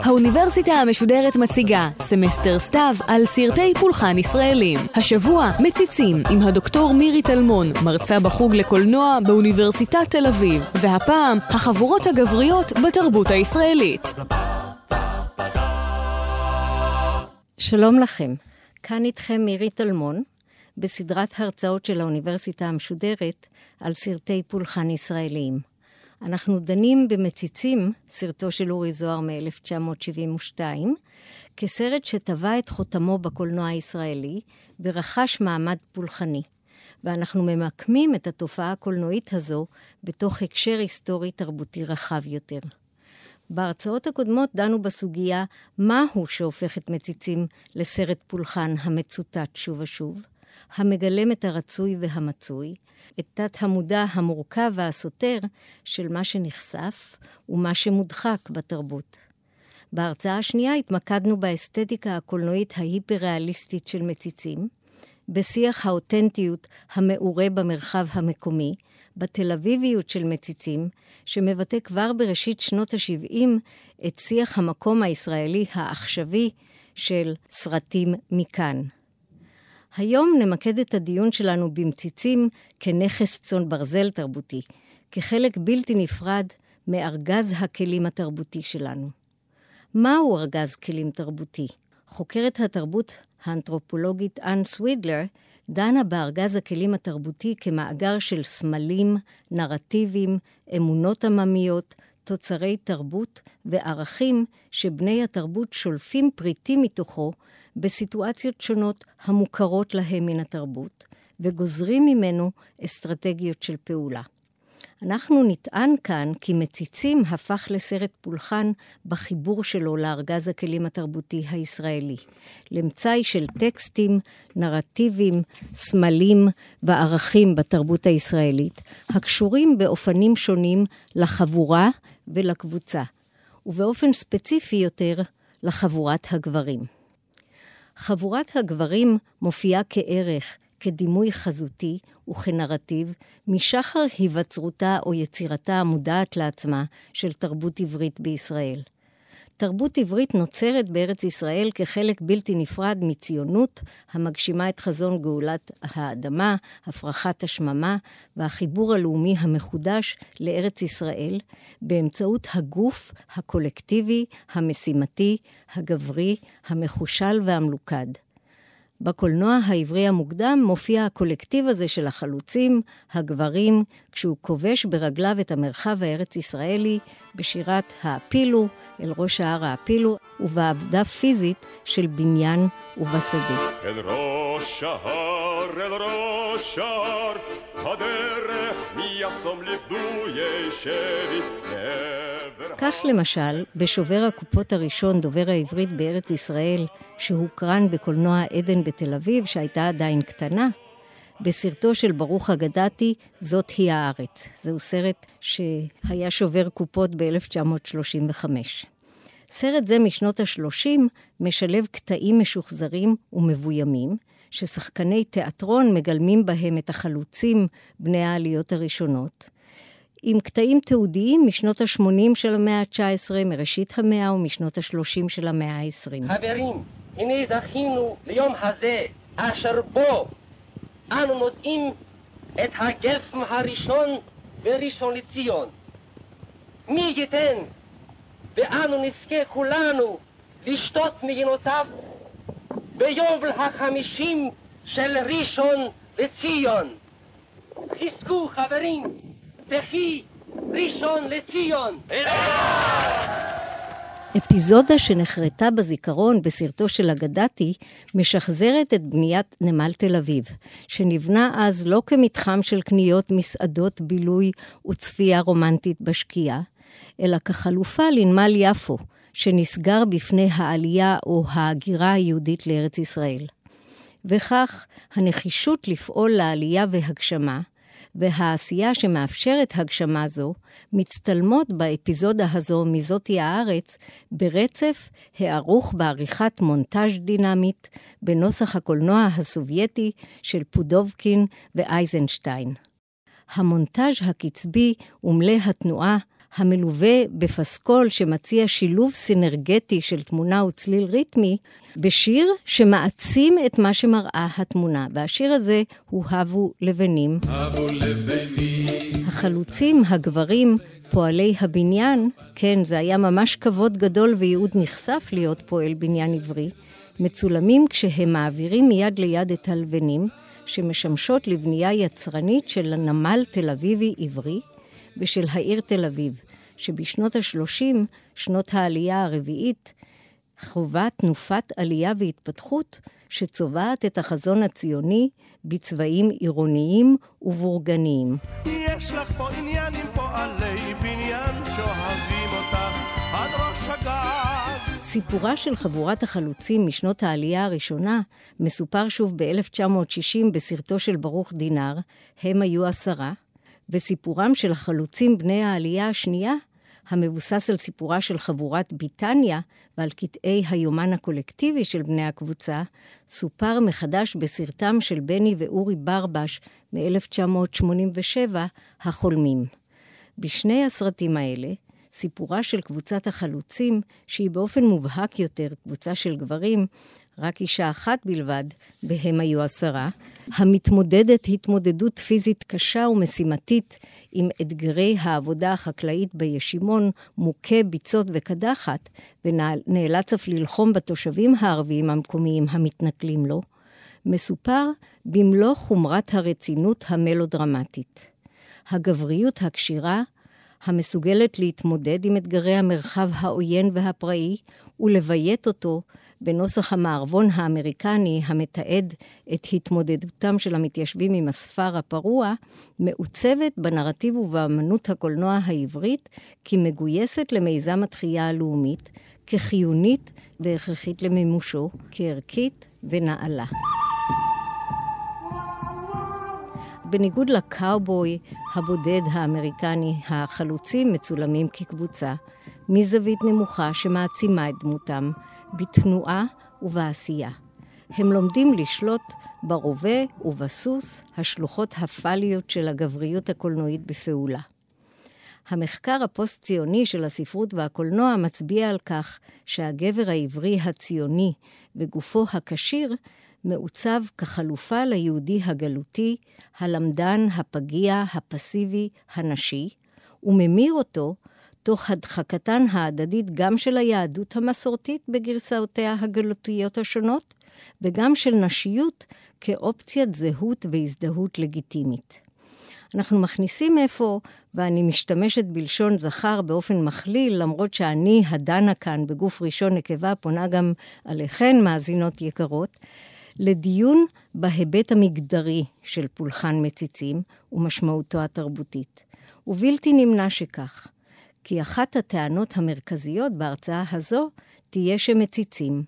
האוניברסיטה המשודרת מציגה סמסטר סתיו על סרטי פולחן ישראלים. השבוע מציצים עם הדוקטור מירי טלמון, מרצה בחוג לקולנוע באוניברסיטת תל אביב, והפעם החבורות הגבריות בתרבות הישראלית. שלום לכם, כאן איתכם מירי טלמון, בסדרת הרצאות של האוניברסיטה המשודרת על סרטי פולחן ישראליים. אנחנו דנים במציצים, סרטו של אורי זוהר מ-1972, כסרט שטבע את חותמו בקולנוע הישראלי ורכש מעמד פולחני. ואנחנו ממקמים את התופעה הקולנועית הזו בתוך הקשר היסטורי-תרבותי רחב יותר. בהרצאות הקודמות דנו בסוגיה מהו שהופך את מציצים לסרט פולחן המצוטט שוב ושוב, המגלם את הרצוי והמצוי, את תת-המודע המורכב והסותר של מה שנחשף ומה שמודחק בתרבות. בהרצאה השנייה התמקדנו באסתטיקה הקולנועית ההיפר-ריאליסטית של מציצים, בשיח האותנטיות המעורה במרחב המקומי, בתל אביביות של מציצים, שמבטא כבר בראשית שנות ה-70 את שיח המקום הישראלי העכשווי של סרטים מכאן. היום נמקד את הדיון שלנו במציצים כנכס צאן ברזל תרבותי, כחלק בלתי נפרד מארגז הכלים התרבותי שלנו. מהו ארגז כלים תרבותי? חוקרת התרבות האנתרופולוגית אנ סווידלר דנה בארגז הכלים התרבותי כמאגר של סמלים, נרטיבים, אמונות עממיות, תוצרי תרבות וערכים שבני התרבות שולפים פריטים מתוכו בסיטואציות שונות המוכרות להם מן התרבות, וגוזרים ממנו אסטרטגיות של פעולה. אנחנו נטען כאן כי מציצים הפך לסרט פולחן בחיבור שלו לארגז הכלים התרבותי הישראלי, למצאי של טקסטים, נרטיבים, סמלים וערכים בתרבות הישראלית, הקשורים באופנים שונים לחבורה ולקבוצה, ובאופן ספציפי יותר לחבורת הגברים. חבורת הגברים מופיעה כערך, כדימוי חזותי וכנרטיב משחר היווצרותה או יצירתה המודעת לעצמה של תרבות עברית בישראל. תרבות עברית נוצרת בארץ ישראל כחלק בלתי נפרד מציונות המגשימה את חזון גאולת האדמה, הפרחת השממה והחיבור הלאומי המחודש לארץ ישראל באמצעות הגוף הקולקטיבי, המשימתי, הגברי, המחושל והמלוכד. בקולנוע העברי המוקדם מופיע הקולקטיב הזה של החלוצים, הגברים, כשהוא כובש ברגליו את המרחב הארץ-ישראלי בשירת "העפילו", אל ראש ההר העפילו, ובעבודה פיזית של בניין ובשדה. אל ראש ההר, אל ראש ההר, הדרך מי יחסום לפדויי שבי. כך למשל, בשובר הקופות הראשון, דובר העברית בארץ ישראל, שהוקרן בקולנוע עדן בתל אביב, שהייתה עדיין קטנה, בסרטו של ברוך אגדתי, זאת היא הארץ. זהו סרט שהיה שובר קופות ב-1935. סרט זה משנות ה-30 משלב קטעים משוחזרים ומבוימים, ששחקני תיאטרון מגלמים בהם את החלוצים בני העליות הראשונות, עם קטעים תיעודיים משנות ה-80 של המאה ה-19, מראשית המאה ומשנות ה-30 של המאה ה-20. חברים, הנה זכינו ליום הזה, אשר בו אנו מוצאים את הגפם הראשון בראשון לציון. מי ייתן ואנו נזכה כולנו לשתות מגינותיו ביובל החמישים של ראשון לציון. חזקו חברים, וכי ראשון לציון. אפיזודה שנחרטה בזיכרון בסרטו של אגדתי, משחזרת את בניית נמל תל אביב, שנבנה אז לא כמתחם של קניות, מסעדות, בילוי וצפייה רומנטית בשקיעה, אלא כחלופה לנמל יפו, שנסגר בפני העלייה או ההגירה היהודית לארץ ישראל. וכך, הנחישות לפעול לעלייה והגשמה, והעשייה שמאפשרת הגשמה זו מצטלמות באפיזודה הזו מזאתי הארץ ברצף הערוך בעריכת מונטאז' דינמית בנוסח הקולנוע הסובייטי של פודובקין ואייזנשטיין. המונטאז' הקצבי ומלא התנועה המלווה בפסקול שמציע שילוב סינרגטי של תמונה וצליל ריתמי, בשיר שמעצים את מה שמראה התמונה. והשיר הזה הוא "הבו לבנים". הבו לבנים. החלוצים, הגברים, פועלי הבניין, כן, זה היה ממש כבוד גדול וייעוד נכסף להיות פועל בניין עברי, מצולמים כשהם מעבירים מיד ליד את הלבנים, שמשמשות לבנייה יצרנית של הנמל תל אביבי עברי, ושל העיר תל אביב, שבשנות ה-30, שנות העלייה הרביעית, חווה תנופת עלייה והתפתחות שצובעת את החזון הציוני בצבעים עירוניים ובורגניים. יש לך פה עניין עם פועלי בניין שאוהבים אותך עד ראש הגג. סיפורה של חבורת החלוצים משנות העלייה הראשונה מסופר שוב ב-1960 בסרטו של ברוך דינר, הם היו עשרה, וסיפורם של החלוצים בני העלייה השנייה, המבוסס על סיפורה של חבורת ביטניה ועל קטעי היומן הקולקטיבי של בני הקבוצה, סופר מחדש בסרטם של בני ואורי ברבש מ-1987, החולמים. בשני הסרטים האלה, סיפורה של קבוצת החלוצים, שהיא באופן מובהק יותר קבוצה של גברים, רק אישה אחת בלבד, בהם היו עשרה, המתמודדת התמודדות פיזית קשה ומשימתית עם אתגרי העבודה החקלאית בישימון, מוכה ביצות וקדחת, ונאלץ אף ללחום בתושבים הערביים המקומיים המתנכלים לו, מסופר במלוא חומרת הרצינות המלודרמטית. הגבריות הקשירה, המסוגלת להתמודד עם אתגרי המרחב העוין והפראי, ולביית אותו בנוסח המערבון האמריקני המתעד את התמודדותם של המתיישבים עם הספר הפרוע, מעוצבת בנרטיב ובאמנות הקולנוע העברית כמגויסת למיזם התחייה הלאומית, כחיונית והכרחית למימושו, כערכית ונעלה. בניגוד לקאובוי הבודד האמריקני, החלוצים מצולמים כקבוצה, מזווית נמוכה שמעצימה את דמותם, בתנועה ובעשייה. הם לומדים לשלוט ברובה ובסוס, השלוחות הפאליות של הגבריות הקולנועית בפעולה. המחקר הפוסט-ציוני של הספרות והקולנוע מצביע על כך שהגבר העברי הציוני וגופו הכשיר מעוצב כחלופה ליהודי הגלותי, הלמדן, הפגיע, הפסיבי, הנשי, וממיר אותו תוך הדחקתן ההדדית גם של היהדות המסורתית בגרסאותיה הגלותיות השונות, וגם של נשיות כאופציית זהות והזדהות לגיטימית. אנחנו מכניסים איפה, ואני משתמשת בלשון זכר באופן מכליל, למרות שאני הדנה כאן בגוף ראשון נקבה, פונה גם עליכן, מאזינות יקרות, לדיון בהיבט המגדרי של פולחן מציצים ומשמעותו התרבותית. ובלתי נמנע שכך. כי אחת הטענות המרכזיות בהרצאה הזו תהיה שמציצים,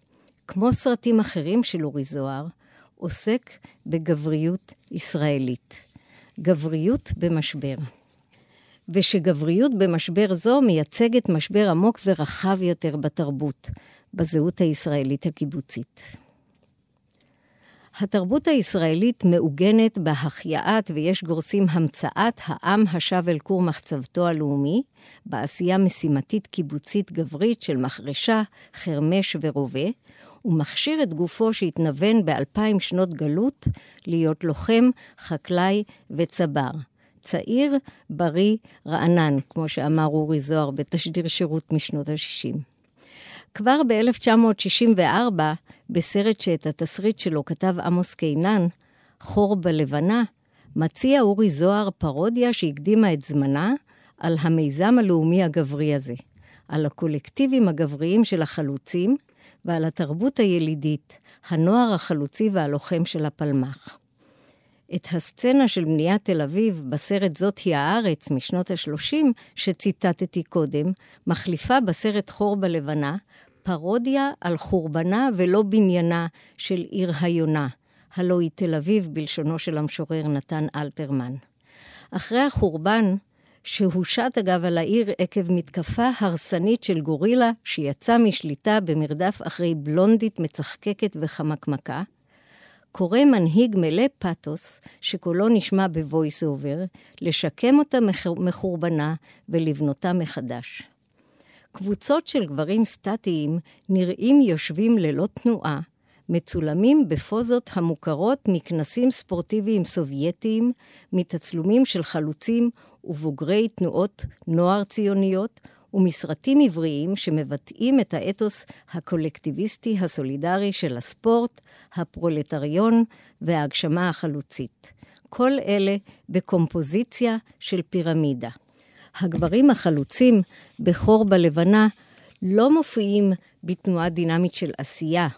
כמו סרטים אחרים של אורי זוהר, עוסק בגבריות ישראלית. גבריות במשבר. ושגבריות במשבר זו מייצגת משבר עמוק ורחב יותר בתרבות, בזהות הישראלית הקיבוצית. התרבות הישראלית מעוגנת בהחייאת, ויש גורסים המצאת, העם השב אל כור מחצבתו הלאומי, בעשייה משימתית קיבוצית גברית של מחרשה, חרמש ורובה, ומכשיר את גופו שהתנוון באלפיים שנות גלות להיות לוחם, חקלאי וצבר. צעיר, בריא, רענן, כמו שאמר אורי זוהר בתשדיר שירות משנות ה-60. כבר ב-1964, בסרט שאת התסריט שלו כתב עמוס קינן, חור בלבנה, מציע אורי זוהר פרודיה שהקדימה את זמנה על המיזם הלאומי הגברי הזה, על הקולקטיבים הגבריים של החלוצים ועל התרבות הילידית, הנוער החלוצי והלוחם של הפלמ"ח. את הסצנה של בניית תל אביב בסרט זאת היא הארץ משנות ה-30, שציטטתי קודם, מחליפה בסרט חור בלבנה פרודיה על חורבנה ולא בניינה של עיר היונה, הלא היא תל אביב בלשונו של המשורר נתן אלתרמן. אחרי החורבן, שהושת אגב על העיר עקב מתקפה הרסנית של גורילה שיצא משליטה במרדף אחרי בלונדית מצחקקת וחמקמקה, קורא מנהיג מלא פתוס, שקולו נשמע ב voice over, לשקם אותה מחורבנה ולבנותה מחדש. קבוצות של גברים סטטיים נראים יושבים ללא תנועה, מצולמים בפוזות המוכרות מכנסים ספורטיביים סובייטיים, מתצלומים של חלוצים ובוגרי תנועות נוער ציוניות, ומסרטים עבריים שמבטאים את האתוס הקולקטיביסטי הסולידרי של הספורט, הפרולטריון וההגשמה החלוצית. כל אלה בקומפוזיציה של פירמידה. הגברים החלוצים בחור בלבנה לא מופיעים בתנועה דינמית של עשייה,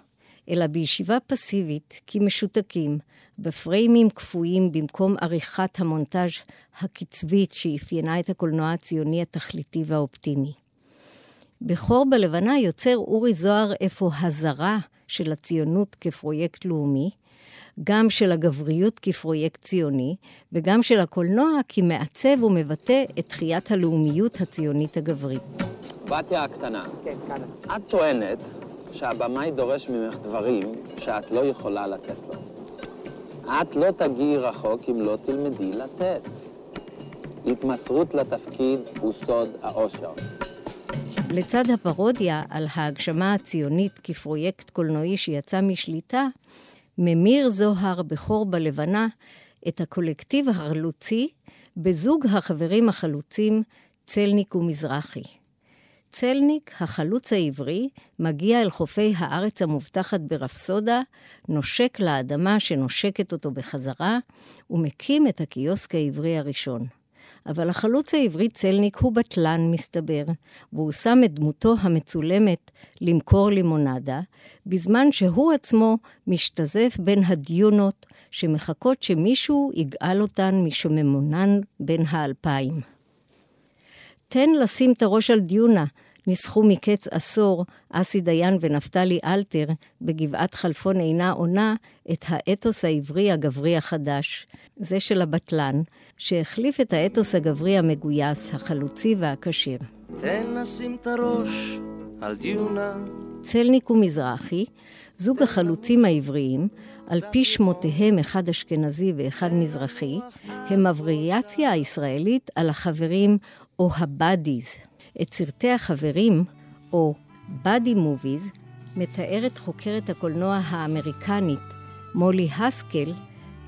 אלא בישיבה פסיבית, כמשותקים, בפריימים קפואים במקום עריכת המונטאז' הקצבית שאפיינה את הקולנוע הציוני התכליתי והאופטימי. בחור בלבנה יוצר אורי זוהר אפוא הזרה של הציונות כפרויקט לאומי, גם של הגבריות כפרויקט ציוני, וגם של הקולנוע כמעצב ומבטא את תחיית הלאומיות הציונית הגברית. בתיה הקטנה, כן, כאן. את טוענת שהבמאי דורש ממך דברים שאת לא יכולה לתת לו. את לא תגיעי רחוק אם לא תלמדי לתת. התמסרות לתפקיד הוא סוד האושר. לצד הפרודיה על ההגשמה הציונית כפרויקט קולנועי שיצא משליטה, ממיר זוהר בכור בלבנה את הקולקטיב החלוצי בזוג החברים החלוצים צלניק ומזרחי. צלניק, החלוץ העברי, מגיע אל חופי הארץ המובטחת ברפסודה, נושק לאדמה שנושקת אותו בחזרה, ומקים את הקיוסק העברי הראשון. אבל החלוץ העברי צלניק הוא בטלן, מסתבר, והוא שם את דמותו המצולמת למכור לימונדה, בזמן שהוא עצמו משתזף בין הדיונות שמחכות שמישהו יגאל אותן משוממונן בין האלפיים. תן לשים את הראש על דיונה, ניסחו מקץ עשור אסי דיין ונפתלי אלתר בגבעת חלפון אינה עונה את האתוס העברי הגברי החדש, זה של הבטלן, שהחליף את האתוס הגברי המגויס, החלוצי והכשיר. תן לשים את הראש על דיונה. צלניק ומזרחי, זוג החלוצים העבריים, על פי שמותיהם אחד אשכנזי ואחד מזרחי, הם הווריאציה הישראלית על החברים או הבאדיז. את סרטי החברים, או באדי מוביז, מתארת חוקרת הקולנוע האמריקנית מולי הסקל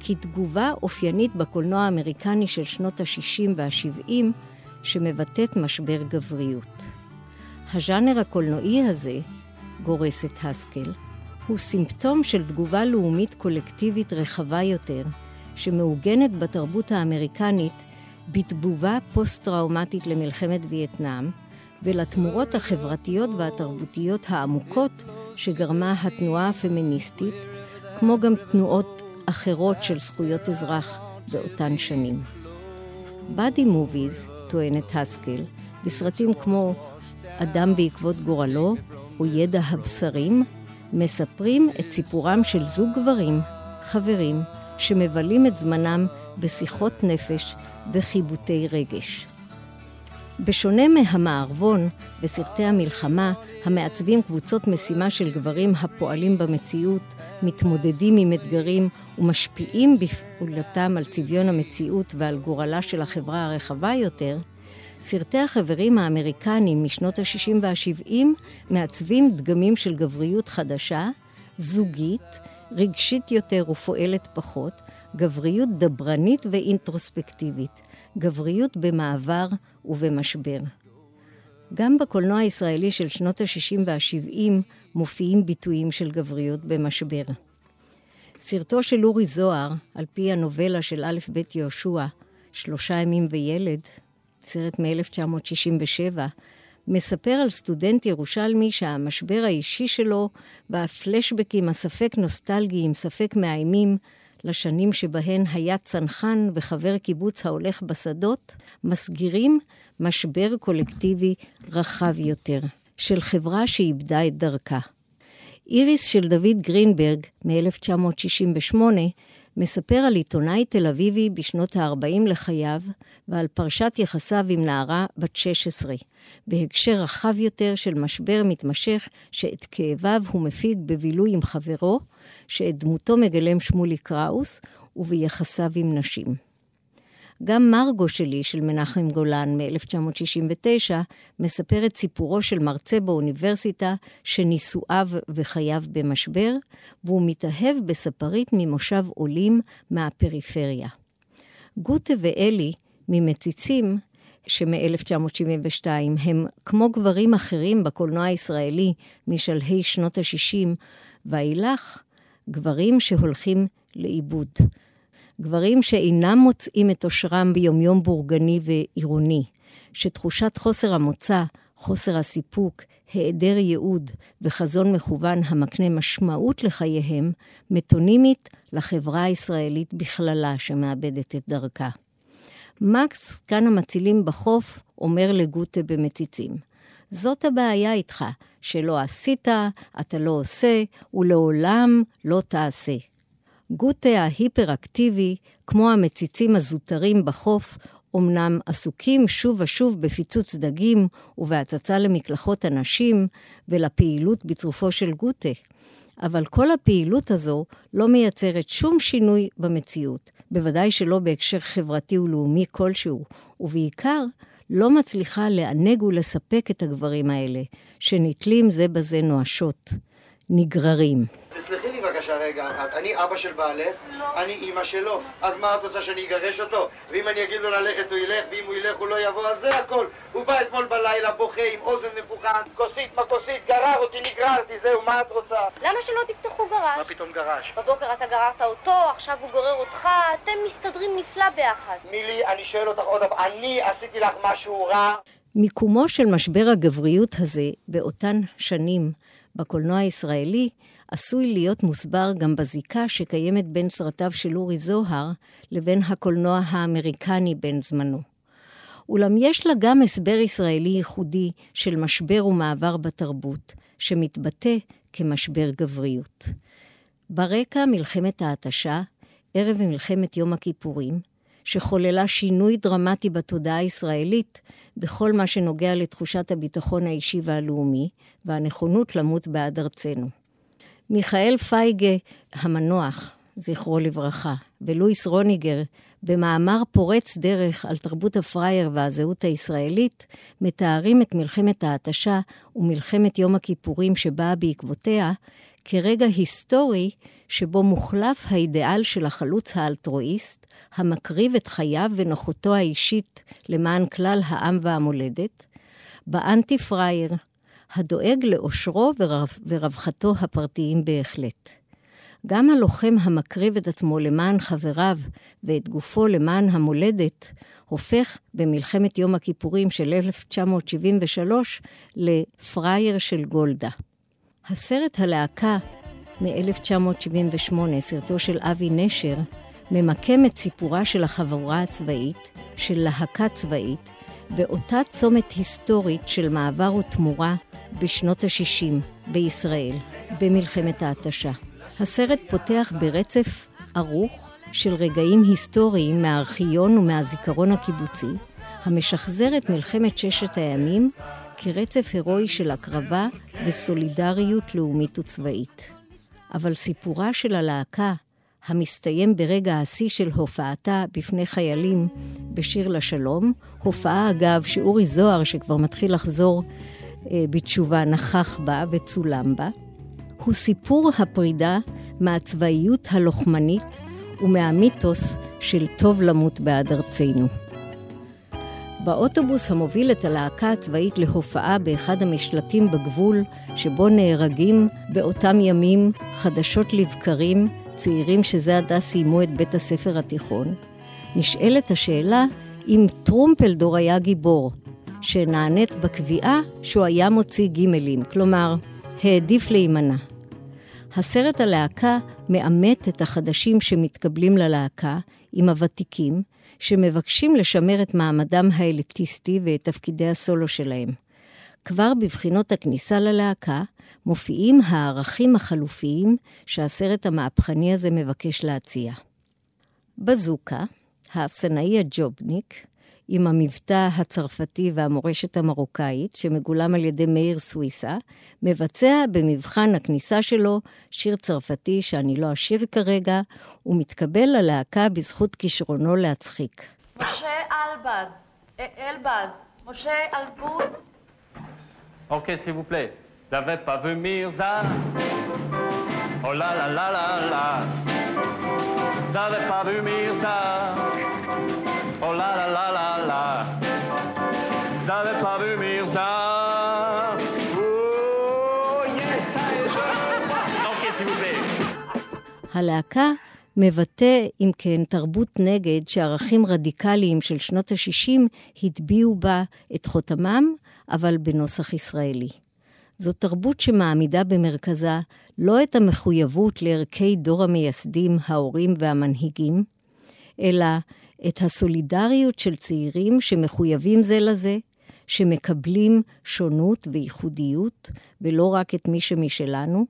כתגובה אופיינית בקולנוע האמריקני של שנות ה-60 וה-70 שמבטאת משבר גבריות. הז'אנר הקולנועי הזה, גורסת הסקל, הוא סימפטום של תגובה לאומית קולקטיבית רחבה יותר, שמעוגנת בתרבות האמריקנית בתגובה פוסט-טראומטית למלחמת וייטנאם ולתמורות החברתיות והתרבותיות העמוקות שגרמה התנועה הפמיניסטית, כמו גם תנועות אחרות של זכויות אזרח באותן שנים. באדי מוביז, טוענת הסקל, בסרטים כמו אדם בעקבות גורלו או ידע הבשרים, מספרים את סיפורם של זוג גברים, חברים, שמבלים את זמנם בשיחות נפש וחיבוטי רגש. בשונה מהמערבון וסרטי המלחמה, המעצבים קבוצות משימה של גברים הפועלים במציאות, מתמודדים עם אתגרים ומשפיעים בפעולתם על צביון המציאות ועל גורלה של החברה הרחבה יותר, סרטי החברים האמריקנים משנות ה-60 וה-70 מעצבים דגמים של גבריות חדשה, זוגית, רגשית יותר ופועלת פחות, גבריות דברנית ואינטרוספקטיבית, גבריות במעבר ובמשבר. גם בקולנוע הישראלי של שנות ה-60 וה-70 מופיעים ביטויים של גבריות במשבר. סרטו של אורי זוהר, על פי הנובלה של א' ב' יהושע, שלושה ימים וילד, סרט מ-1967, מספר על סטודנט ירושלמי שהמשבר האישי שלו והפלשבקים הספק נוסטלגיים, ספק מאיימים, לשנים שבהן היה צנחן וחבר קיבוץ ההולך בשדות, מסגירים משבר קולקטיבי רחב יותר, של חברה שאיבדה את דרכה. איריס של דוד גרינברג מ-1968 מספר על עיתונאי תל אביבי בשנות ה-40 לחייו ועל פרשת יחסיו עם נערה בת 16, בהקשר רחב יותר של משבר מתמשך שאת כאביו הוא מפיג בבילוי עם חברו, שאת דמותו מגלם שמולי קראוס, וביחסיו עם נשים. גם מרגו שלי, של מנחם גולן מ-1969, מספר את סיפורו של מרצה באוניברסיטה שנישואיו וחייו במשבר, והוא מתאהב בספרית ממושב עולים מהפריפריה. גוטה ואלי, ממציצים, שמ-1972 הם, כמו גברים אחרים בקולנוע הישראלי משלהי שנות ה-60 ואילך, גברים שהולכים לאיבוד. גברים שאינם מוצאים את אושרם ביומיום בורגני ועירוני, שתחושת חוסר המוצא, חוסר הסיפוק, היעדר ייעוד וחזון מכוון המקנה משמעות לחייהם, מטונימית לחברה הישראלית בכללה שמאבדת את דרכה. מקס, כאן המצילים בחוף, אומר לגוטה במציצים. זאת הבעיה איתך, שלא עשית, אתה לא עושה, ולעולם לא תעשה. גוטה ההיפראקטיבי, כמו המציצים הזוטרים בחוף, אמנם עסוקים שוב ושוב בפיצוץ דגים ובהצצה למקלחות הנשים ולפעילות בצרופו של גוטה. אבל כל הפעילות הזו לא מייצרת שום שינוי במציאות, בוודאי שלא בהקשר חברתי ולאומי כלשהו, ובעיקר לא מצליחה לענג ולספק את הגברים האלה, שנתלים זה בזה נואשות. נגררים. תסלחי בבקשה רגע אחת, אני אבא של בעלך, לא. אני אימא שלו, אז מה את רוצה שאני אגרש אותו? ואם אני אגיד לו ללכת הוא ילך, ואם הוא ילך הוא לא יבוא, אז זה הכל. הוא בא אתמול בלילה בוכה עם אוזן נפוחה, כוסית מה כוסית, גרר אותי, נגררתי, זהו, מה את רוצה? למה שלא תפתחו גרש? מה פתאום גרש? בבוקר אתה גררת אותו, עכשיו הוא גורר אותך, אתם מסתדרים נפלא ביחד. מילי, אני שואל אותך עוד פעם, אני עשיתי לך משהו רע? מיקומו של משבר הגבריות הזה באותן שנים בקולנוע הישראלי עשוי להיות מוסבר גם בזיקה שקיימת בין סרטיו של אורי זוהר לבין הקולנוע האמריקני בן זמנו. אולם יש לה גם הסבר ישראלי ייחודי של משבר ומעבר בתרבות, שמתבטא כמשבר גבריות. ברקע מלחמת ההתשה, ערב מלחמת יום הכיפורים, שחוללה שינוי דרמטי בתודעה הישראלית בכל מה שנוגע לתחושת הביטחון האישי והלאומי, והנכונות למות בעד ארצנו. מיכאל פייגה המנוח, זכרו לברכה, ולואיס רוניגר, במאמר פורץ דרך על תרבות הפראייר והזהות הישראלית, מתארים את מלחמת ההתשה ומלחמת יום הכיפורים שבאה בעקבותיה כרגע היסטורי שבו מוחלף האידיאל של החלוץ האלטרואיסט, המקריב את חייו ונוחותו האישית למען כלל העם והמולדת, באנטי פראייר, הדואג לאושרו ורב, ורווחתו הפרטיים בהחלט. גם הלוחם המקריב את עצמו למען חבריו ואת גופו למען המולדת, הופך במלחמת יום הכיפורים של 1973 לפראייר של גולדה. הסרט הלהקה מ-1978, סרטו של אבי נשר, ממקם את סיפורה של החבורה הצבאית, של להקה צבאית, באותה צומת היסטורית של מעבר ותמורה בשנות ה-60 בישראל, במלחמת ההתשה. הסרט פותח ברצף ארוך של רגעים היסטוריים מהארכיון ומהזיכרון הקיבוצי, המשחזר את מלחמת ששת הימים כרצף הירואי של הקרבה וסולידריות לאומית וצבאית. אבל סיפורה של הלהקה, המסתיים ברגע השיא של הופעתה בפני חיילים בשיר לשלום, הופעה אגב שאורי זוהר, שכבר מתחיל לחזור אה, בתשובה, נכח בה וצולם בה, הוא סיפור הפרידה מהצבאיות הלוחמנית ומהמיתוס של טוב למות בעד ארצנו. באוטובוס המוביל את הלהקה הצבאית להופעה באחד המשלטים בגבול, שבו נהרגים באותם ימים חדשות לבקרים צעירים שזה עתה סיימו את בית הספר התיכון, נשאלת השאלה אם טרומפלדור היה גיבור, שנענית בקביעה שהוא היה מוציא גימלים, כלומר, העדיף להימנע. הסרט הלהקה מאמת את החדשים שמתקבלים ללהקה עם הוותיקים, שמבקשים לשמר את מעמדם האליטיסטי ואת תפקידי הסולו שלהם. כבר בבחינות הכניסה ללהקה מופיעים הערכים החלופיים שהסרט המהפכני הזה מבקש להציע. בזוקה, האפסנאי הג'ובניק, עם המבטא הצרפתי והמורשת המרוקאית, שמגולם על ידי מאיר סוויסה, מבצע במבחן הכניסה שלו שיר צרפתי שאני לא אשיר כרגע, ומתקבל ללהקה בזכות כישרונו להצחיק. משה אלבז, אלבז, משה אלבוז. אוקיי, s'il vous plaît. Vous avez pas vu Mirza Oh là là là là là Vous avez pas vu Mirza Oh là là là là là הלהקה מבטא, אם כן, תרבות נגד שערכים רדיקליים של שנות ה-60 הטביעו בה את חותמם, אבל בנוסח ישראלי. זו תרבות שמעמידה במרכזה לא את המחויבות לערכי דור המייסדים, ההורים והמנהיגים, אלא את הסולידריות של צעירים שמחויבים זה לזה, שמקבלים שונות וייחודיות, ולא רק את מי שמשלנו,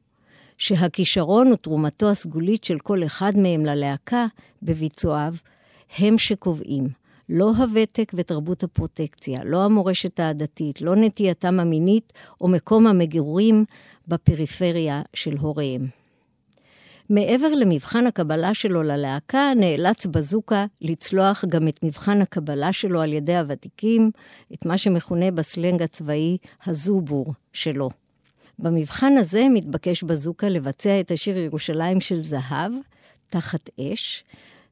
שהכישרון ותרומתו הסגולית של כל אחד מהם ללהקה בביצועיו הם שקובעים. לא הוותק ותרבות הפרוטקציה, לא המורשת העדתית, לא נטייתם המינית או מקום המגורים בפריפריה של הוריהם. מעבר למבחן הקבלה שלו ללהקה, נאלץ בזוקה לצלוח גם את מבחן הקבלה שלו על ידי הוותיקים, את מה שמכונה בסלנג הצבאי הזובור שלו. במבחן הזה מתבקש בזוקה לבצע את השיר ירושלים של זהב, תחת אש.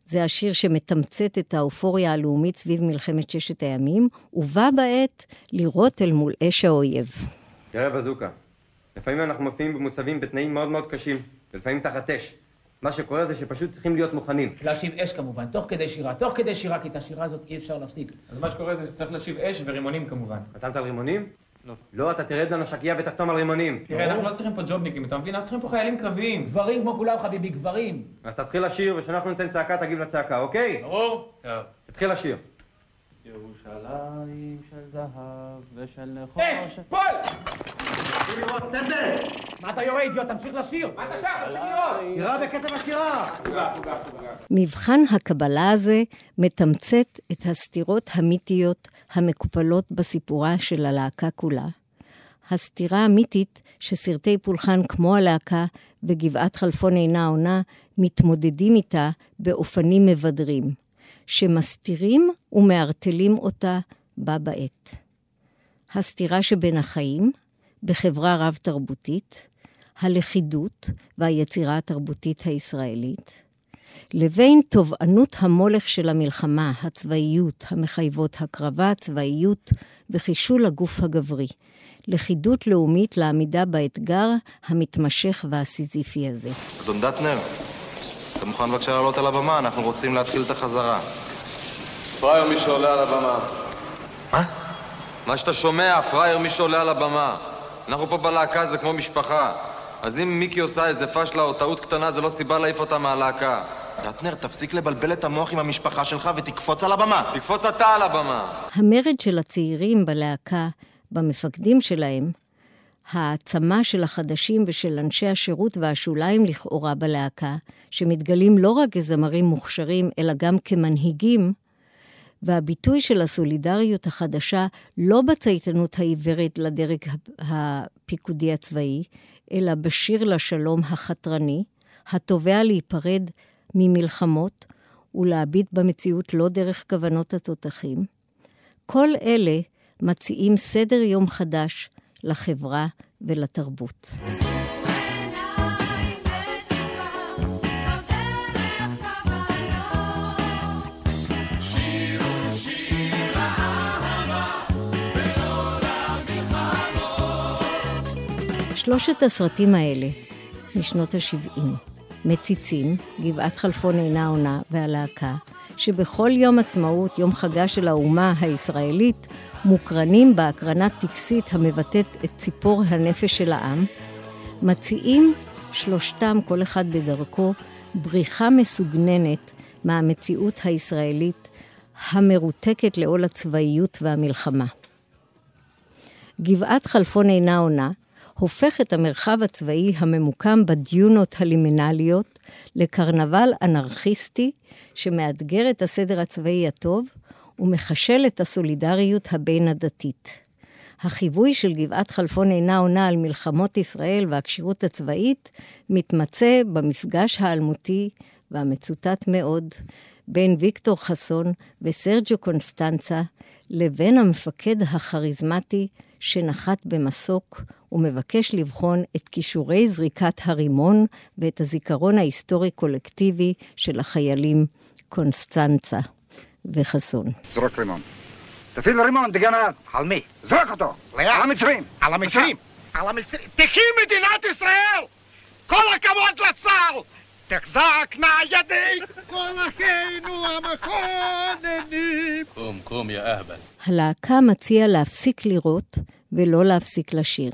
זה השיר שמתמצת את האופוריה הלאומית סביב מלחמת ששת הימים, ובה בעת לירות אל מול אש האויב. תראה בזוקה, לפעמים אנחנו מופיעים במוצבים בתנאים מאוד מאוד קשים, ולפעמים תחת אש. מה שקורה זה שפשוט צריכים להיות מוכנים. להשיב אש כמובן, תוך כדי שירה, תוך כדי שירה, כי את השירה הזאת אי אפשר להפסיק. אז מה שקורה זה שצריך להשיב אש ורימונים כמובן. חתמת על רימונים? לא. לא, אתה תרד לנשקייה ותחתום על רימונים. תראה, אנחנו לא צריכים פה ג'ובניקים, אתה מבין? אנחנו צריכים פה חיילים קרביים. גברים כמו כולם, חביבי, גברים. אז תתחיל לשיר, וכשאנחנו ניתן צעקה תגיב לצעקה, אוקיי? ברור? תתחיל לשיר. ירושלים של זהב ושל נחושת... אש! פול! מה אתה יורה, אידיוט? תמשיך לשיר! מה אתה שר? תמשיך לראות! שירה בקצב השירה! מבחן הקבלה הזה מתמצת את הסתירות המיתיות המקופלות בסיפורה של הלהקה כולה. הסתירה המיתית שסרטי פולחן כמו הלהקה וגבעת חלפון אינה עונה מתמודדים איתה באופנים מבדרים. שמסתירים ומערטלים אותה בה בעת. הסתירה שבין החיים, בחברה רב-תרבותית, הלכידות והיצירה התרבותית הישראלית, לבין תובענות המולך של המלחמה, הצבאיות, המחייבות הקרבה, צבאיות וחישול הגוף הגברי, לכידות לאומית לעמידה באתגר המתמשך והסיזיפי הזה. אדון דטנר, אתה מוכן בבקשה לעלות על הבמה? אנחנו רוצים להתחיל את החזרה. פראייר מי שעולה על הבמה. מה? מה שאתה שומע, פראייר מי שעולה על הבמה. אנחנו פה בלהקה זה כמו משפחה. אז אם מיקי עושה איזה פשלה או טעות קטנה, זה לא סיבה להעיף אותה מהלהקה. דטנר, תפסיק לבלבל את המוח עם המשפחה שלך ותקפוץ על הבמה. תקפוץ אתה על הבמה. המרד של הצעירים בלהקה, במפקדים שלהם, העצמה של החדשים ושל אנשי השירות והשוליים לכאורה בלהקה, שמתגלים לא רק כזמרים מוכשרים, אלא גם כמנהיגים, והביטוי של הסולידריות החדשה לא בצייתנות העיוורת לדרג הפיקודי הצבאי, אלא בשיר לשלום החתרני, התובע להיפרד ממלחמות ולהביט במציאות לא דרך כוונות התותחים. כל אלה מציעים סדר יום חדש לחברה ולתרבות. שלושת הסרטים האלה, משנות ה-70, מציצים, גבעת חלפון אינה עונה והלהקה, שבכל יום עצמאות, יום חגה של האומה הישראלית, מוקרנים בהקרנה טקסית המבטאת את ציפור הנפש של העם, מציעים שלושתם, כל אחד בדרכו, בריחה מסוגננת מהמציאות הישראלית המרותקת לעול הצבאיות והמלחמה. גבעת חלפון אינה עונה הופך את המרחב הצבאי הממוקם בדיונות הלימינליות לקרנבל אנרכיסטי שמאתגר את הסדר הצבאי הטוב ומחשל את הסולידריות הבין-הדתית. החיווי של גבעת חלפון אינה עונה על מלחמות ישראל והכשירות הצבאית, מתמצא במפגש האלמותי והמצוטט מאוד בין ויקטור חסון וסרג'ו קונסטנצה לבין המפקד הכריזמטי שנחת במסוק ומבקש לבחון את כישורי זריקת הרימון ואת הזיכרון ההיסטורי-קולקטיבי של החיילים קונסטנצה וחסון. זרוק רימון. תפעיל רימון, דגנב. על מי? זרוק אותו. על המצרים. על המצרים. על המצרים. תחי מדינת ישראל! כל הכבוד לצה"ל! תחזקנה ידי כל אחינו המכוננים. קום, קום, יא אהבל. הלהקה מציע להפסיק לירות ולא להפסיק לשיר.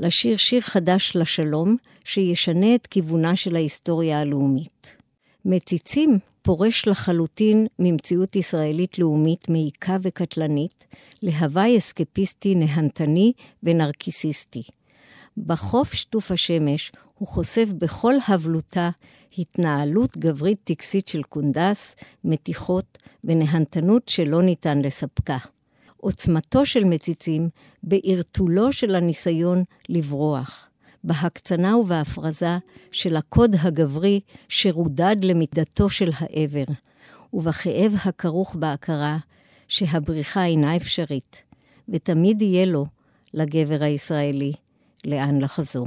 לשיר שיר חדש לשלום, שישנה את כיוונה של ההיסטוריה הלאומית. מציצים פורש לחלוטין ממציאות ישראלית לאומית מעיקה וקטלנית, להוואי אסקפיסטי נהנתני ונרקיסיסטי. בחוף שטוף השמש הוא חושף בכל הבלותה התנהלות גברית טקסית של קונדס, מתיחות ונהנתנות שלא ניתן לספקה. עוצמתו של מציצים בערטולו של הניסיון לברוח, בהקצנה ובהפרזה של הקוד הגברי שרודד למידתו של העבר, ובכאב הכרוך בהכרה שהבריחה אינה אפשרית, ותמיד יהיה לו, לגבר הישראלי, לאן לחזור.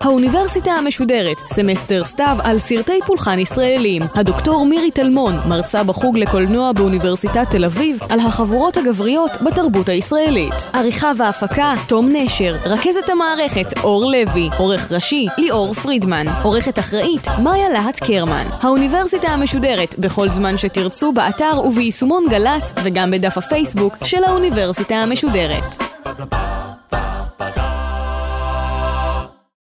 האוניברסיטה המשודרת, סמסטר סתיו על סרטי פולחן ישראלים. הדוקטור מירי טלמון, מרצה בחוג לקולנוע באוניברסיטת תל אביב, על החבורות הגבריות בתרבות הישראלית. עריכה והפקה, תום נשר. רכזת המערכת, אור לוי. עורך ראשי, ליאור פרידמן. עורכת אחראית, מאיה להט קרמן. האוניברסיטה המשודרת, בכל זמן שתרצו, באתר וביישומון גל"צ, וגם בדף הפייסבוק של האוניברסיטה המשודרת. Ba-da-ba.